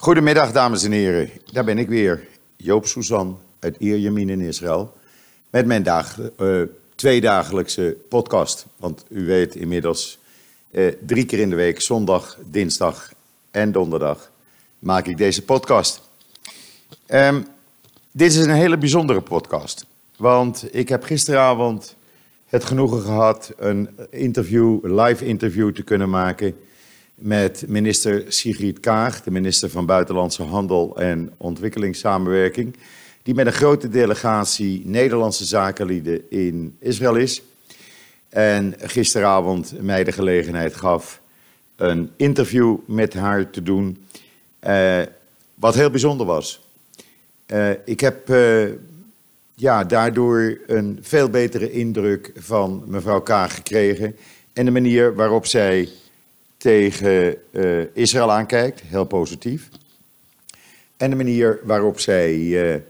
Goedemiddag, dames en heren. Daar ben ik weer, Joop Suzan uit Ierjemien in Israël. Met mijn dag, uh, tweedagelijkse podcast. Want u weet inmiddels, uh, drie keer in de week, zondag, dinsdag en donderdag, maak ik deze podcast. Um, dit is een hele bijzondere podcast. Want ik heb gisteravond het genoegen gehad een interview, live interview te kunnen maken met minister Sigrid Kaag, de minister van Buitenlandse Handel en Ontwikkelingssamenwerking, die met een grote delegatie Nederlandse zakenlieden in Israël is. En gisteravond mij de gelegenheid gaf een interview met haar te doen, uh, wat heel bijzonder was. Uh, ik heb uh, ja, daardoor een veel betere indruk van mevrouw Kaag gekregen en de manier waarop zij tegen uh, Israël aankijkt, heel positief. En de manier waarop zij uh, uh,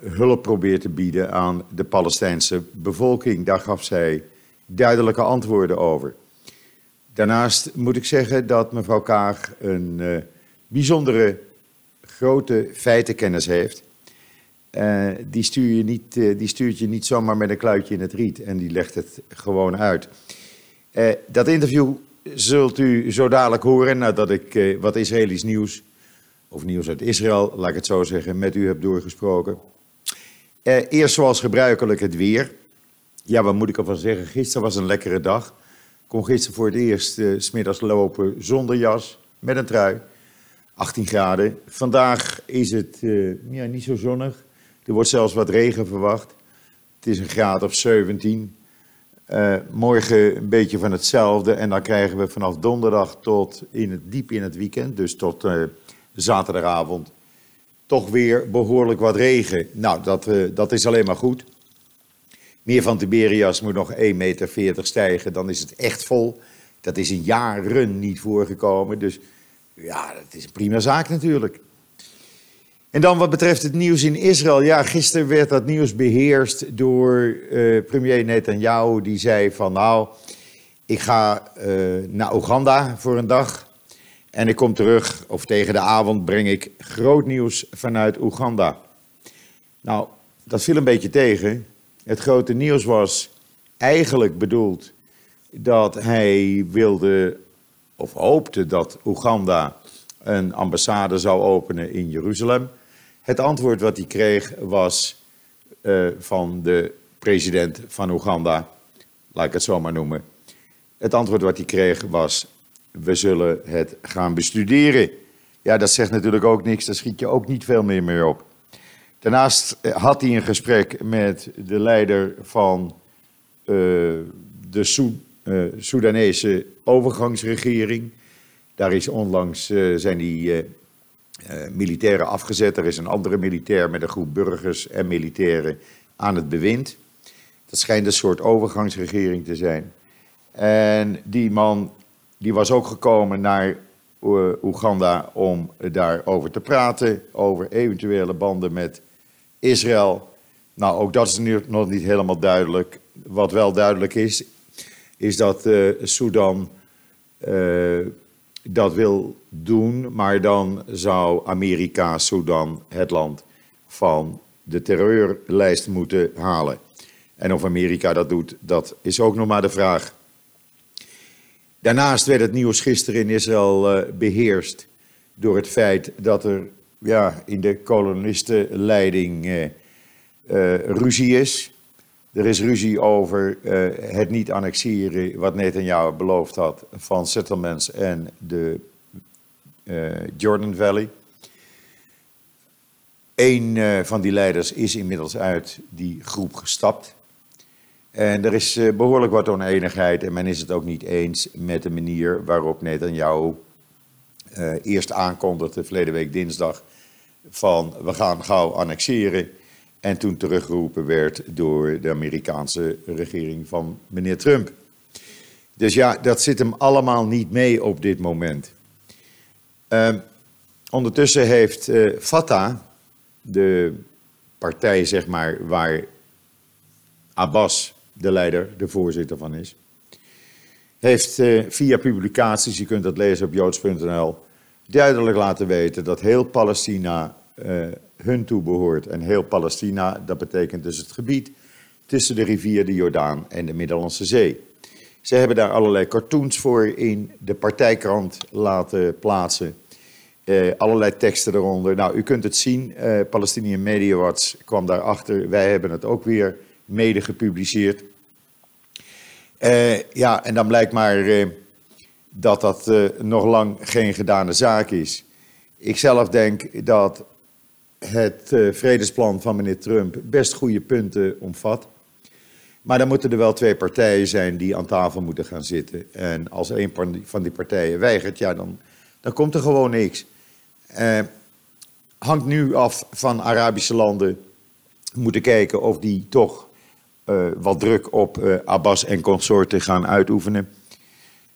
hulp probeert te bieden aan de Palestijnse bevolking. Daar gaf zij duidelijke antwoorden over. Daarnaast moet ik zeggen dat mevrouw Kaag een bijzondere grote feitenkennis heeft. die, stuur je niet, die stuurt je niet zomaar met een kluitje in het riet en die legt het gewoon uit. dat interview zult u zo dadelijk horen nadat ik eh, wat Israëlisch nieuws, of nieuws uit Israël, laat ik het zo zeggen, met u heb doorgesproken. Eh, eerst zoals gebruikelijk het weer. Ja, wat moet ik ervan zeggen? Gisteren was een lekkere dag. Ik kon gisteren voor het eerst uh, smiddags lopen zonder jas, met een trui. 18 graden. Vandaag is het ja, niet zo zonnig. Er wordt zelfs wat regen verwacht. Het is een graad of 17. Uh, morgen een beetje van hetzelfde en dan krijgen we vanaf donderdag tot in het, diep in het weekend, dus tot uh, zaterdagavond, toch weer behoorlijk wat regen. Nou, dat, uh, dat is alleen maar goed. Meer van Tiberias moet nog 1,40 meter stijgen, dan is het echt vol. Dat is in jaren niet voorgekomen, dus ja, dat is een prima zaak natuurlijk. En dan wat betreft het nieuws in Israël. Ja, gisteren werd dat nieuws beheerst door uh, premier Netanyahu. Die zei van nou, ik ga uh, naar Oeganda voor een dag. En ik kom terug, of tegen de avond breng ik groot nieuws vanuit Oeganda. Nou, dat viel een beetje tegen. Het grote nieuws was eigenlijk bedoeld dat hij wilde, of hoopte dat Oeganda een ambassade zou openen in Jeruzalem. Het antwoord wat hij kreeg was uh, van de president van Oeganda, laat ik het zo maar noemen. Het antwoord wat hij kreeg was: we zullen het gaan bestuderen. Ja, dat zegt natuurlijk ook niks, daar schiet je ook niet veel meer mee op. Daarnaast eh, had hij een gesprek met de leider van uh, de Soed Soedanese overgangsregering. Daar is onlangs zijn die militairen afgezet. Er is een andere militair met een groep burgers en militairen aan het bewind. Dat schijnt een soort overgangsregering te zijn. En die man die was ook gekomen naar uh, Oeganda om daarover te praten, over eventuele banden met Israël. Nou, ook dat is nu nog niet helemaal duidelijk. Wat wel duidelijk is, is dat uh, Sudan dat wil doen, maar dan zou Amerika Sudan het land van de terreurlijst moeten halen. En of Amerika dat doet, dat is ook nog maar de vraag. Daarnaast werd het nieuws gisteren in Israël uh, beheerst door het feit dat er ja, in de kolonistenleiding uh, uh, ruzie is. Er is ruzie over uh, het niet annexeren, wat Netanyahu beloofd had, van settlements en de uh, Jordan Valley. Een uh, van die leiders is inmiddels uit die groep gestapt. En er is behoorlijk wat oneenigheid en men is het ook niet eens met de manier waarop Netanyahu eerst aankondigde, verleden week dinsdag, van we gaan gauw annexeren en toen teruggeroepen werd door de Amerikaanse regering van meneer Trump. Dus ja, dat zit hem allemaal niet mee op dit moment. Uh, ondertussen heeft uh, Fatah, de partij zeg maar waar Abbas, de leider, de voorzitter van is, heeft uh, via publicaties, je kunt dat lezen op joods.nl, duidelijk laten weten dat heel Palestina uh, hun toebehoort. En heel Palestina, dat betekent dus het gebied tussen de rivier de Jordaan en de Middellandse Zee. Ze hebben daar allerlei cartoons voor in de partijkrant laten plaatsen. Uh, allerlei teksten eronder. Nou, u kunt het zien. Uh, Palestinian Media Watch kwam daarachter. Wij hebben het ook weer mede gepubliceerd. Ja, en dan blijkt maar dat dat nog lang geen gedane zaak is. Ik zelf denk dat het vredesplan van meneer Trump best goede punten omvat. Maar dan moeten er wel twee partijen zijn die aan tafel moeten gaan zitten. En als een van die partijen weigert, ja, dan, dan komt er gewoon niks. Uh, hangt nu af van Arabische landen. Moeten kijken of die toch uh, wat druk op Abbas en consorten gaan uitoefenen.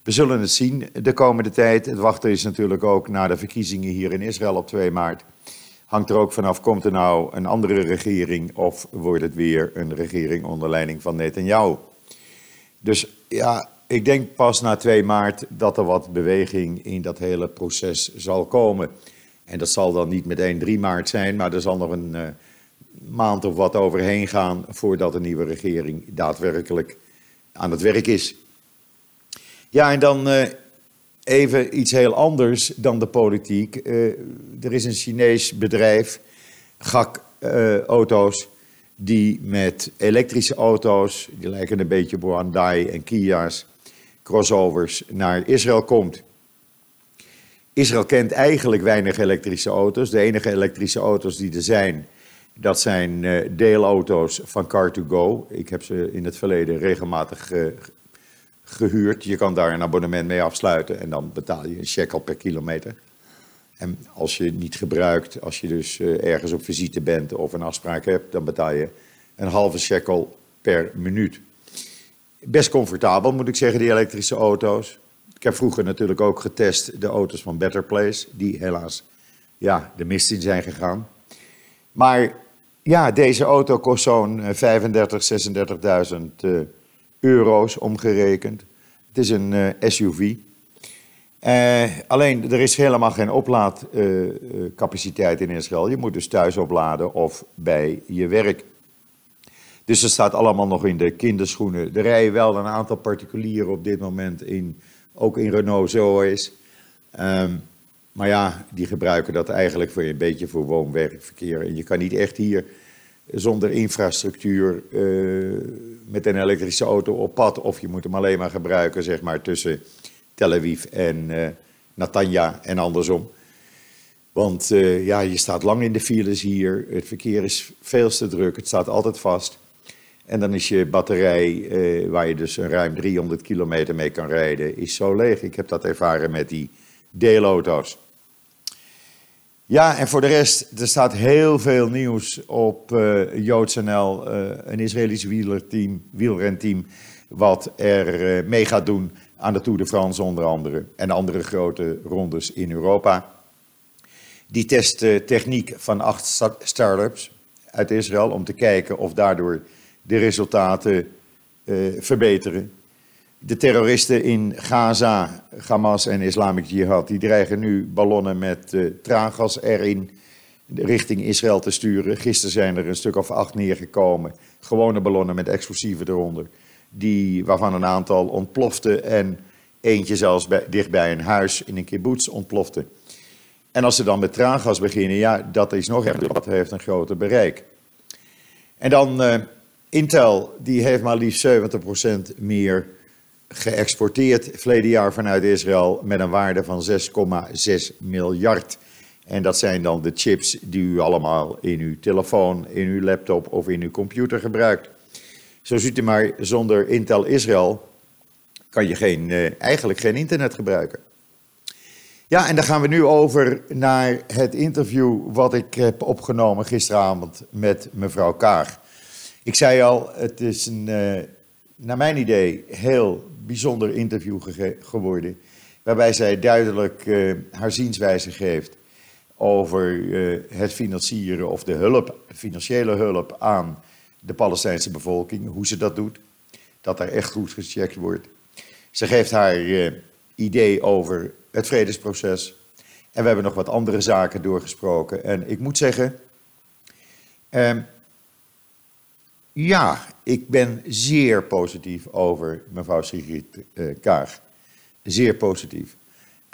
We zullen het zien de komende tijd. Het wachten is natuurlijk ook na de verkiezingen hier in Israël op 2 maart. Hangt er ook vanaf, komt er nou een andere regering of wordt het weer een regering onder leiding van Netanyahu? Dus ja, ik denk pas na 2 maart dat er wat beweging in dat hele proces zal komen. En dat zal dan niet meteen 3 maart zijn, maar er zal nog een uh, maand of wat overheen gaan voordat de nieuwe regering daadwerkelijk aan het werk is. Ja, en dan uh, even iets heel anders dan de politiek. Uh, er is een Chinees bedrijf, GAC Auto's, die met elektrische auto's, die lijken een beetje op Hyundai en Kia's, crossovers, naar Israël komt. Israël kent eigenlijk weinig elektrische auto's. De enige elektrische auto's die er zijn, dat zijn uh, deelauto's van Car2Go. Ik heb ze in het verleden regelmatig gehuurd. Je kan daar een abonnement mee afsluiten en dan betaal je een shekel per kilometer. En als je niet gebruikt, als je dus uh, ergens op visite bent of een afspraak hebt, dan betaal je een halve shekel per minuut. Best comfortabel moet ik zeggen, die elektrische auto's. Ik heb vroeger natuurlijk ook getest de auto's van Better Place, die helaas ja, de mist in zijn gegaan. Maar ja, deze auto kost zo'n 35, 36.000 uh, euro's omgerekend. Het is een uh, SUV. Uh, alleen, er is helemaal geen oplaadcapaciteit in Israël. Je moet dus thuis opladen of bij je werk. Dus het staat allemaal nog in de kinderschoenen. Er rijden wel een aantal particulieren op dit moment in ook in Renault zo is. Um, maar ja, die gebruiken dat eigenlijk voor een beetje voor woon-werkverkeer. En je kan niet echt hier zonder infrastructuur uh, met een elektrische auto op pad. Of je moet hem alleen maar gebruiken zeg maar, tussen Tel Aviv en uh, Natanja en andersom. Want uh, ja, je staat lang in de files hier. Het verkeer is veel te druk. Het staat altijd vast. En dan is je batterij, eh, waar je dus ruim 300 kilometer mee kan rijden, is zo leeg. Ik heb dat ervaren met die deelauto's. Ja, en voor de rest, er staat heel veel nieuws op uh, JoodsNL, uh, een Israëlisch wielerteam, wielrenteam, wat er uh, mee gaat doen aan de Tour de France onder andere. En andere grote rondes in Europa. Die testen techniek van acht start-ups uit Israël om te kijken of daardoor de resultaten verbeteren. De terroristen in Gaza, Hamas en Islamic Jihad, die dreigen nu ballonnen met uh, traangas erin richting Israël te sturen. Gisteren zijn er een stuk of acht neergekomen, gewone ballonnen met explosieven eronder, die, waarvan een aantal ontplofte en eentje zelfs bij, dicht bij een huis in een kibbutz ontplofte. En als ze dan met traangas beginnen, ja, dat is nog echt, dat heeft een groter bereik. En dan uh, Intel die heeft maar liefst 70% meer geëxporteerd verleden jaar vanuit Israël met een waarde van 6,6 miljard. En dat zijn dan de chips die u allemaal in uw telefoon, in uw laptop of in uw computer gebruikt. Zo ziet u maar, zonder Intel Israël kan je geen, uh, eigenlijk geen internet gebruiken. Ja, en dan gaan we nu over naar het interview wat ik heb opgenomen gisteravond met mevrouw Kaag. Ik zei al, het is een, uh, naar mijn idee, heel bijzonder interview geworden. Waarbij zij duidelijk uh, haar zienswijze geeft over uh, het financieren of de hulp, financiële hulp aan de Palestijnse bevolking. Hoe ze dat doet. Dat er echt goed gecheckt wordt. Ze geeft haar idee over het vredesproces. En we hebben nog wat andere zaken doorgesproken. En ik moet zeggen, ehm, ja, ik ben zeer positief over mevrouw Sigrid uh, Kaag. Zeer positief.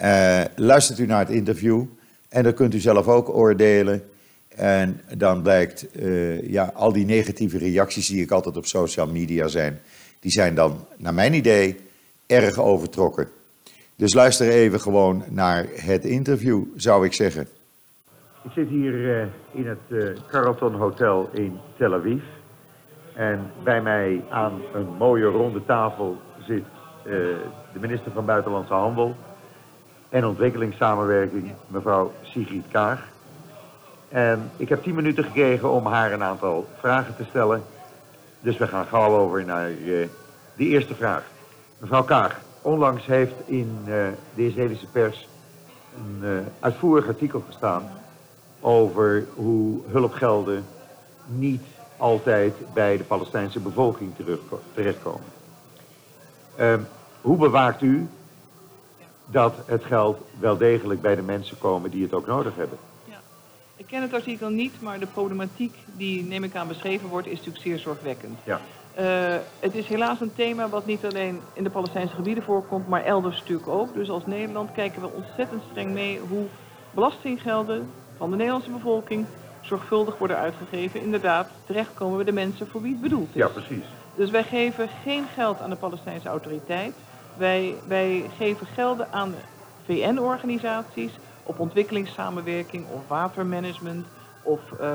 Uh, luistert u naar het interview en dan kunt u zelf ook oordelen. En dan blijkt, uh, ja, al die negatieve reacties die ik altijd op social media zijn, die zijn dan, naar mijn idee, erg overtrokken. Dus luister even gewoon naar het interview, zou ik zeggen. Ik zit hier in het Carlton Hotel in Tel Aviv. En bij mij aan een mooie ronde tafel zit uh, de minister van Buitenlandse Handel en Ontwikkelingssamenwerking, mevrouw Sigrid Kaag. En ik heb tien minuten gekregen om haar een aantal vragen te stellen. Dus we gaan gauw over naar uh, de eerste vraag. Mevrouw Kaag, onlangs heeft in uh, de Israëlische pers een uitvoerig artikel gestaan over hoe hulpgelden niet altijd bij de Palestijnse bevolking terechtkomen. Uh, hoe bewaakt u dat het geld wel degelijk bij de mensen komen die het ook nodig hebben? Ja. Ik ken het artikel niet, maar de problematiek die, neem ik aan, beschreven wordt, is natuurlijk zeer zorgwekkend. Ja. Uh, het is helaas een thema wat niet alleen in de Palestijnse gebieden voorkomt, maar elders natuurlijk ook. Dus als Nederland kijken we ontzettend streng mee hoe belastinggelden van de Nederlandse bevolking zorgvuldig worden uitgegeven. Inderdaad, terechtkomen we de mensen voor wie het bedoeld is. Ja, precies. Dus wij geven geen geld aan de Palestijnse autoriteit. Wij, wij geven gelden aan VN-organisaties op ontwikkelingssamenwerking of watermanagement of uh,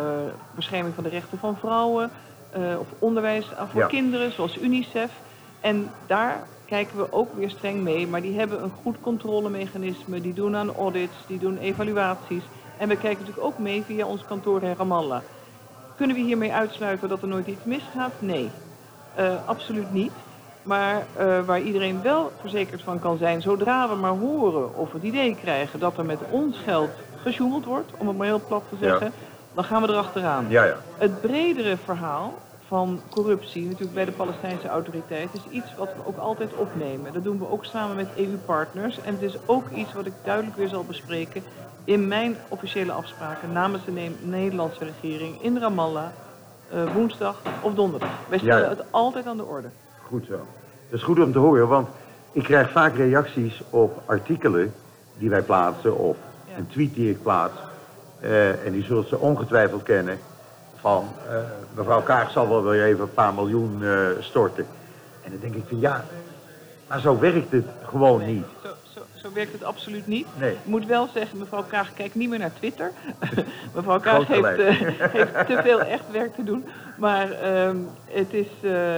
bescherming van de rechten van vrouwen uh, of onderwijs voor Ja. kinderen zoals UNICEF. En daar kijken we ook weer streng mee, maar die hebben een goed controlemechanisme, die doen aan audits, die doen evaluaties. En we kijken natuurlijk ook mee via ons kantoor in Ramallah. Kunnen we hiermee uitsluiten dat er nooit iets misgaat? Nee, uh, absoluut niet. Maar uh, waar iedereen wel verzekerd van kan zijn, zodra we maar horen of het idee krijgen dat er met ons geld gesjoemeld wordt, om het maar heel plat te zeggen, Ja. dan gaan we erachteraan. Ja, ja. Het bredere verhaal van corruptie, natuurlijk bij de Palestijnse autoriteit, is iets wat we ook altijd opnemen. Dat doen we ook samen met EU-partners. En het is ook iets wat ik duidelijk weer zal bespreken in mijn officiële afspraken namens de Ne- Nederlandse regering in Ramallah, eh, woensdag of donderdag. Wij stellen ja. het altijd aan de orde. Goed zo. Dat is goed om te horen, want ik krijg vaak reacties op artikelen die wij plaatsen of Ja. een tweet die ik plaats. Eh, en die zult ze ongetwijfeld kennen van eh, mevrouw Kaag zal wel weer even een paar miljoen eh, storten. En dan denk ik van ja, maar zo werkt het gewoon niet. Zo, zo, zo werkt het absoluut niet. Nee. Ik moet wel zeggen, mevrouw Kaag kijkt niet meer naar Twitter. mevrouw Kaag heeft, eh, heeft te veel echt werk te doen. Maar ehm, het is,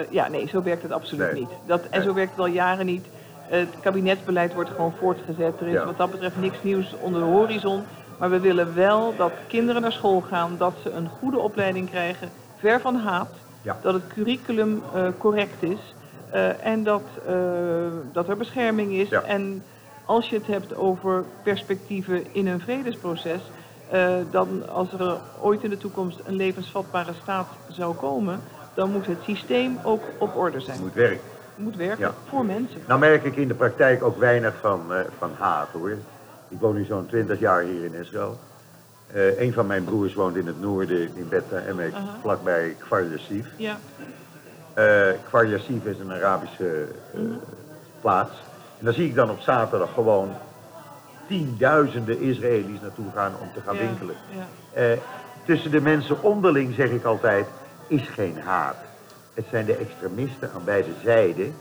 ja nee, zo werkt het absoluut Nee. niet. Dat, en zo werkt het al jaren niet. Het kabinetsbeleid wordt gewoon voortgezet. Er is Ja. wat dat betreft niks nieuws onder de horizon. Maar we willen wel dat kinderen naar school gaan, dat ze een goede opleiding krijgen, ver van haat. Ja. Dat het curriculum eh, correct is. eh, en dat, eh, dat er bescherming is. Ja. En als je het hebt over perspectieven in een vredesproces, dan als er ooit in de toekomst een levensvatbare staat zou komen, dan moet het systeem ook op orde zijn. Het moet werken. Het moet werken Ja. voor mensen. Nou merk ik in de praktijk ook weinig van, van haat hoor. Ik woon nu zo'n 20 jaar hier in Israël. Eh een van mijn broers woont in het noorden, in Beta Emek, Aha. vlakbij Kfar Yassif. Ja, Kfar Yassif is een Arabische eh, plaats. En daar zie ik dan op zaterdag gewoon tienduizenden Israëli's naartoe gaan om te gaan ja, winkelen. Ja. Tussen de mensen onderling, zeg ik altijd, is geen haat. Het zijn de extremisten aan beide zijden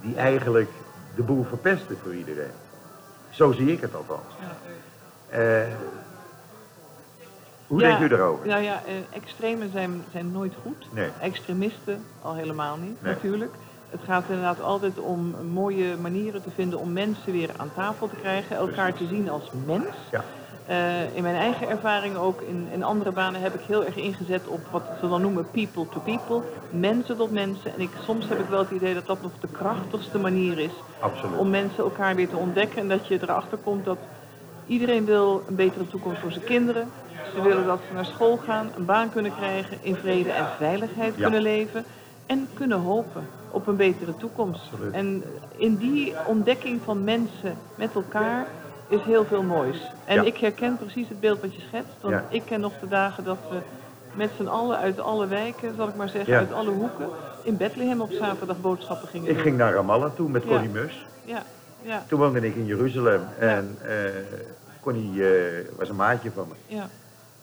die eigenlijk de boel verpesten voor iedereen. Zo zie ik het althans. Ja. Eh, hoe Ja, denkt u daarover? Nou ja, eh, extremen zijn, zijn nooit goed. Nee. Extremisten al helemaal niet, Nee. natuurlijk. Het gaat inderdaad altijd om mooie manieren te vinden om mensen weer aan tafel te krijgen. Elkaar te zien als mens. Ja. Eh, in mijn eigen ervaring ook in, in andere banen heb ik heel erg ingezet op wat ze dan noemen people to people. Mensen tot mensen. En ik, soms heb ik wel het idee dat dat nog de krachtigste manier is Absoluut. om mensen elkaar weer te ontdekken. En dat je erachter komt dat iedereen wil een betere toekomst voor zijn kinderen. Ze willen dat ze naar school gaan, een baan kunnen krijgen, in vrede en veiligheid Ja. kunnen leven. En kunnen hopen op een betere toekomst. Absoluut. En in die ontdekking van mensen met elkaar is heel veel moois. En Ja. ik herken precies het beeld wat je schetst. Want Ja. ik ken nog de dagen dat we met z'n allen uit alle wijken, zal ik maar zeggen, Ja. uit alle hoeken, in Bethlehem op zaterdag boodschappen gingen Ik doen. ging naar Ramallah toe met. Connie Mus. Ja, ja, Toen woonde ik in Jeruzalem en eh, Connie eh, was een maatje van me. ja,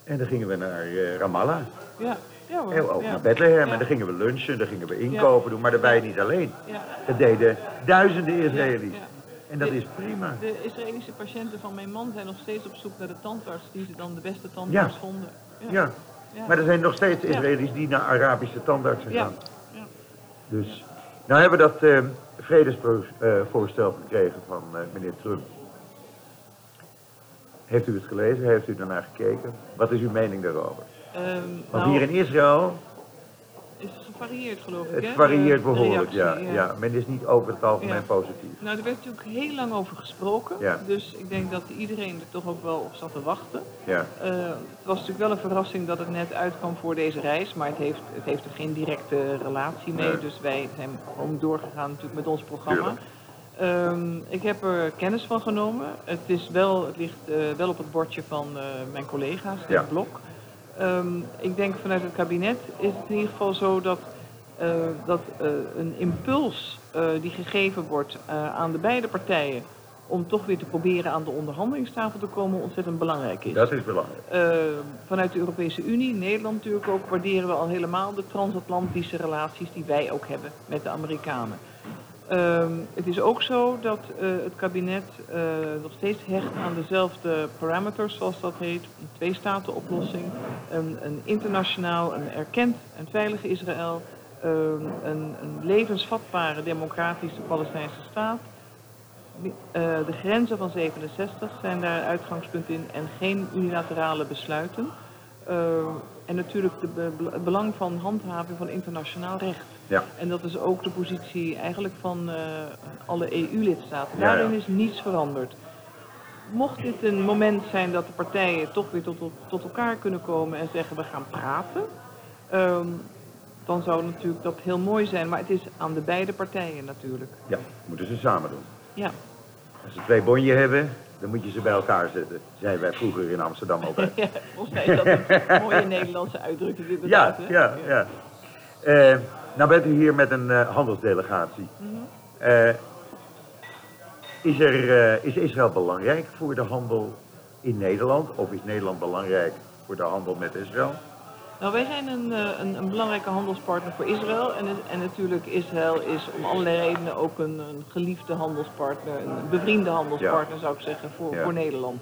En dan gingen we naar eh, Ramallah. ja. Ja hoor. En ook naar Bethlehem. En dan gingen we lunchen, dan gingen we inkopen doen. Maar daarbij niet alleen. Ja. Dat deden duizenden Israëli's. En dat is prima. De Israëlische patiënten van mijn man zijn nog steeds op zoek naar de tandarts die ze dan de beste tandarts Ja. vonden. Ja. Ja. Maar er zijn nog steeds Israëli's die naar Arabische tandartsen Ja. gaan. Ja. Dus, nou hebben we dat eh, vredesvoorstel gekregen van eh, meneer Trump. Heeft u het gelezen? Heeft u daarnaar gekeken? Wat is uw mening daarover? Ehm, Want nou, hier in Israël, gevarieerd geloof ik. het hè, varieert behoorlijk, ja, ja. Men is niet over het algemeen Ja. positief. Nou, er werd natuurlijk heel lang over gesproken. Ja. Dus ik denk dat iedereen er toch ook wel op zat te wachten. Ja, Eh, het was natuurlijk wel een verrassing dat het net uitkwam voor deze reis. Maar het heeft, het heeft er geen directe relatie mee. Nee. Dus wij zijn gewoon doorgegaan natuurlijk met ons programma. Ehm, ik heb er kennis van genomen. Het, is wel, het ligt eh, wel op het bordje van eh, mijn collega's, het Ja. blok. Ehm, ik denk vanuit het kabinet is het in ieder geval zo dat, eh, dat eh, een impuls eh, die gegeven wordt aan de beide partijen om toch weer te proberen aan de onderhandelingstafel te komen ontzettend belangrijk is. dat is belangrijk. Vanuit de Europese Unie, Nederland natuurlijk ook, waarderen we al helemaal de transatlantische relaties die wij ook hebben met de Amerikanen. Ehm, het is ook zo dat eh, het kabinet eh, nog steeds hecht aan dezelfde parameters, zoals dat heet. Een twee-staten-oplossing, een, een internationaal, een erkend en veilig Israël, ehm, een, een levensvatbare democratische Palestijnse staat. Eh, de grenzen van 67 zijn daar uitgangspunt in en geen unilaterale besluiten. Eh, en natuurlijk het belang van handhaving van internationaal recht. Ja. En dat is ook de positie eigenlijk van eh, alle EU-lidstaten. Ja, ja. Daarin is niets veranderd. Mocht dit een moment zijn dat de partijen toch weer tot, tot elkaar kunnen komen en zeggen we gaan praten, ehm, dan zou natuurlijk dat heel mooi zijn. Maar het is aan de beide partijen natuurlijk. Ja, moeten ze samen doen. Ja. Als ze twee bonje hebben, dan moet je ze bij elkaar zetten. Zeiden wij vroeger in Amsterdam altijd. Ja, volgens mij is dat een mooie Nederlandse uitdrukking Ja, inderdaad. hè? ja, ja. Eh, nou bent u hier met een eh, handelsdelegatie. Eh, is, er, eh, is Israël belangrijk voor de handel in Nederland? Of is Nederland belangrijk voor de handel met Israël? Nou, wij zijn een, een, een belangrijke handelspartner voor Israël. En, en natuurlijk Israël is om allerlei redenen ook een, een geliefde handelspartner, een bevriende handelspartner zou ik zeggen, voor, Ja. voor Nederland.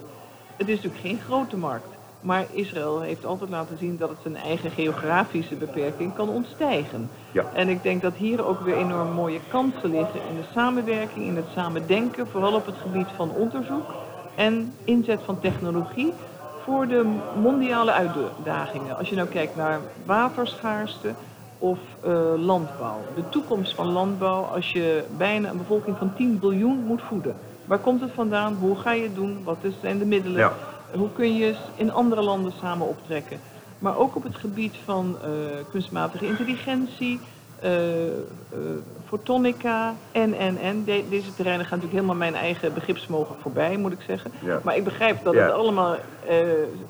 Het is natuurlijk geen grote markt. Maar Israël heeft altijd laten zien dat het zijn eigen geografische beperking kan ontstijgen. Ja. En ik denk dat hier ook weer enorm mooie kansen liggen in de samenwerking, in het samen denken, vooral op het gebied van onderzoek en inzet van technologie voor de mondiale uitdagingen. Als je nou kijkt naar waterschaarste of eh, landbouw. De toekomst van landbouw als je bijna een bevolking van 10 biljoen moet voeden. Waar komt het vandaan? Hoe ga je het doen? Wat zijn de middelen? Ja. Hoe kun je in andere landen samen optrekken? Maar ook op het gebied van eh, kunstmatige intelligentie, eh, fotonica en, en, en. De- deze terreinen gaan natuurlijk helemaal mijn eigen begripsmogen voorbij, moet ik zeggen. Ja. Maar ik begrijp dat Ja. het allemaal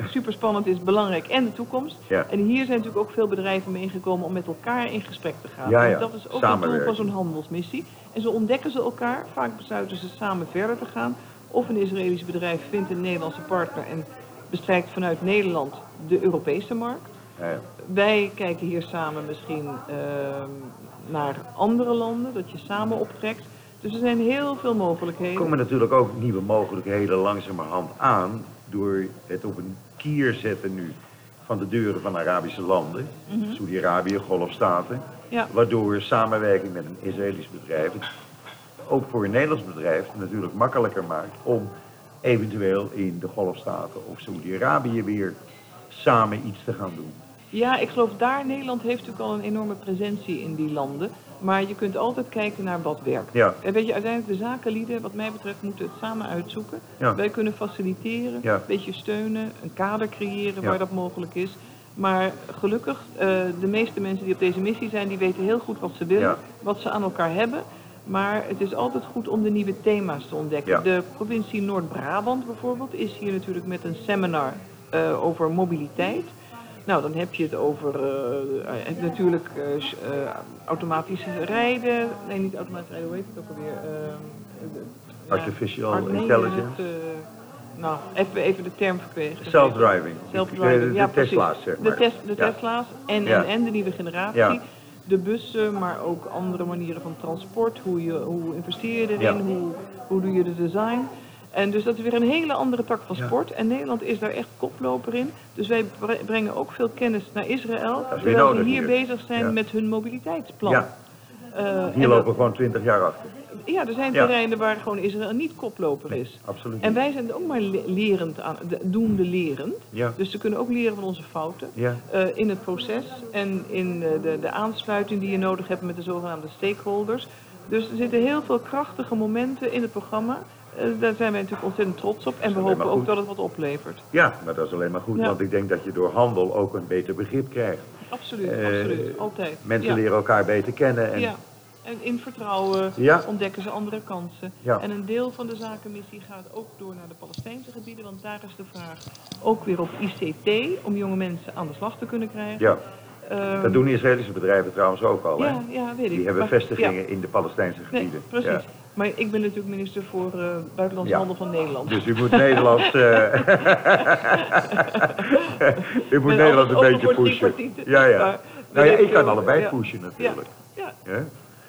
super spannend is, belangrijk en de toekomst. Ja. En hier zijn natuurlijk ook veel bedrijven mee ingekomen om met elkaar in gesprek te gaan. En dat is ook het doel van zo'n handelsmissie. En zo ontdekken ze elkaar. Vaak besluiten ze samen verder te gaan. Of een Israëlisch bedrijf vindt een Nederlandse partner en bestrijkt vanuit Nederland de Europese markt. Ja, ja. Wij kijken hier samen misschien ehm, naar andere landen, dat je samen optrekt. Dus er zijn heel veel Er mogelijkheden. komen natuurlijk ook nieuwe mogelijkheden langzamerhand aan door het op een kier zetten nu van de deuren van Arabische landen, Saudi-Arabië, Golfstaten, Ja. waardoor samenwerking met een Israëlisch bedrijf ook voor een Nederlands bedrijf natuurlijk makkelijker maakt om eventueel in de Golfstaten of Saudi-Arabië weer samen iets te gaan doen. Ja, ik geloof daar, Nederland heeft natuurlijk al een enorme presentie in die landen. Maar je kunt altijd kijken naar wat werkt. Ja. En weet je, uiteindelijk de zakenlieden, wat mij betreft, moeten het samen uitzoeken. Ja. Wij kunnen faciliteren, Ja. een beetje steunen, een kader creëren waar dat mogelijk is. Maar gelukkig, eh, de meeste mensen die op deze missie zijn, die weten heel goed wat ze willen, wat ze aan elkaar hebben. Maar het is altijd goed om de nieuwe thema's te ontdekken. Ja. De provincie Noord-Brabant bijvoorbeeld is hier natuurlijk met een seminar eh, over mobiliteit. Nou, dan heb je het over eh, eh, natuurlijk eh, automatisch rijden. Nee, niet automatisch rijden, hoe heet het ook alweer? De- ja, Artificial intelligence. nou, even, even de term verkregen. Self-driving. Self-driving, De- de ja precies. Tesla's, zeg De, maar. tes- de Ja. Tesla's en, Ja. en, en de nieuwe generatie. De bussen, maar ook andere manieren van transport. Hoe, je, hoe investeer je erin, Ja. hoe, hoe doe je de design. En dus dat is weer een hele andere tak van Ja. sport. En Nederland is daar echt koploper in. Dus wij bre- brengen ook veel kennis naar Israël. Terwijl ze hier hier. bezig zijn Ja. met hun mobiliteitsplan. Ja, Eh, hier lopen we gewoon 20 jaar achter. Ja, er zijn terreinen waar gewoon Israël niet koploper is. Absoluut. En wij zijn er ook maar le- lerend aan, de- doende lerend. Ja. Dus ze kunnen ook leren van onze fouten. Ja. eh, in het proces en in eh, de, de aansluiting die je nodig hebt met de zogenaamde stakeholders. Dus er zitten heel veel krachtige momenten in het programma. Eh, daar zijn wij natuurlijk ontzettend trots op. En we hopen ook dat het wat oplevert. Ja, maar dat is alleen maar goed, Ja. want ik denk dat je door handel ook een beter begrip krijgt. Absoluut, absoluut. Altijd. Mensen ja. leren elkaar beter kennen. En Ja. En in vertrouwen Ja. ontdekken ze andere kansen. Ja. En een deel van de zakenmissie gaat ook door naar de Palestijnse gebieden. Want daar is de vraag ook weer op ICT om jonge mensen aan de slag te kunnen krijgen. ja, Ehm, dat doen Israëlische bedrijven trouwens ook al. hè? Ja, ja, weet ik. Die hebben Maar- vestigingen in de Palestijnse Nee, gebieden. precies. Ja. Maar ik ben natuurlijk minister voor eh, Buitenlandse. Handel van Nederland. Dus u moet Nederland, eh, u moet Nederland een beetje voor pushen. Ja, ja. Maar Nou ja, ik kan allebei Ja. pushen natuurlijk. Ja,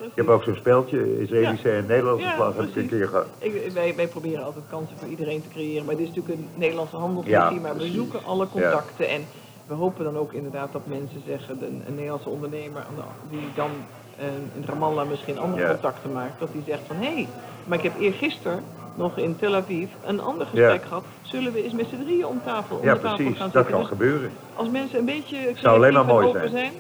Ja. precies. Ik heb ook zo'n speltje, Israëlische en Nederlandse Ja, vlag, heb ik een keer gehad. Ik, wij, wij proberen altijd kansen voor iedereen te creëren. Maar dit is natuurlijk een Nederlandse handelsmissie. Ja, maar we zoeken alle contacten. En we hopen dan ook inderdaad dat mensen zeggen, een, een Nederlandse ondernemer die dan eh, in Ramallah misschien andere Ja. contacten maakt. Dat die zegt van, hé, hey, maar ik heb eergisteren nog in Tel Aviv een ander gesprek Ja. gehad. Zullen we eens met z'n drieën om tafel, om Ja, tafel precies, gaan dat zitten? kan Dus gebeuren. als mensen een beetje Zou alleen maar mooi zijn.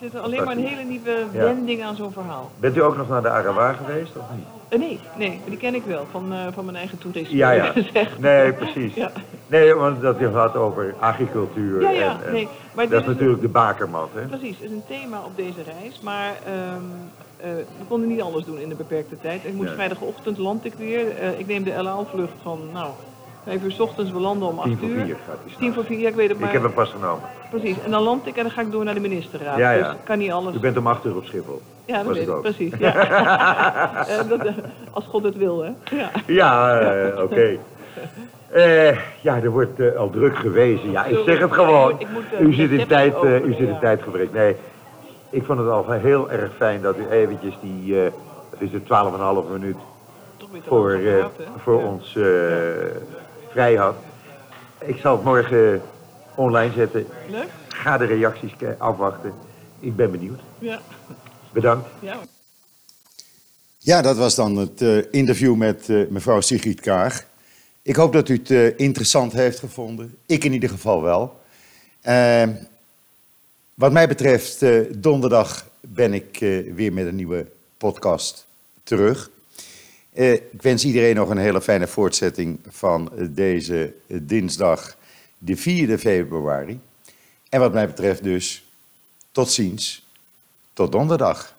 Er zit alleen maar een hele nieuwe Ja. wending aan zo'n verhaal. Bent u ook nog naar de Arawa geweest of niet? Eh, nee, nee, die ken ik wel van, eh, van mijn eigen toerisme. Ja, ja. Nee, precies. Ja. Nee, want dat je gaat over agricultuur. Ja, ja, en, en nee. Maar dat is natuurlijk de bakermat, hè? Precies, het is een thema op deze reis. Maar ehm, eh, we konden niet alles doen in de beperkte tijd. Ik moet Nee. vrijdagochtend land ik weer. Ik neem de El Al-vlucht van, nou, vijf uur 's ochtends. We landen om acht Tien voor uur. vier gaat die Tien voor vier, ja, ik weet het maar. Ik heb hem pas genomen. Precies, en dan land ik en dan ga ik door naar de ministerraad. Ja, ja. Dus kan niet alles. U bent om acht uur op Schiphol. Ja, dat was weet ik ik, ook. precies. Ja. Dat, eh, als God het wil, hè. Ja. Ja, eh, oké. Eh, ja, er wordt al druk gewezen. Ja, ik zeg het gewoon. Ik moet- ik moet, U zit in tijd, u zit in ja. tijdgebrek. Nee, ik vond het al heel erg fijn dat u eventjes die, het is het 12,5 minuut voor, voor Ja. ons vrij had. Ik zal het morgen online zetten. Leuk? Ga de reacties ke- afwachten. Ik ben benieuwd. Ja. Bedankt. ja. Ja, dat was dan het eh, interview met eh, mevrouw Sigrid Kaag. Ik hoop dat u het eh, interessant heeft gevonden. Ik in ieder geval wel. Eh, wat mij betreft, eh, donderdag ben ik eh, weer met een nieuwe podcast terug. Eh, ik wens iedereen nog een hele fijne voortzetting van deze dinsdag, de 4e februari. En wat mij betreft dus, tot ziens, tot donderdag.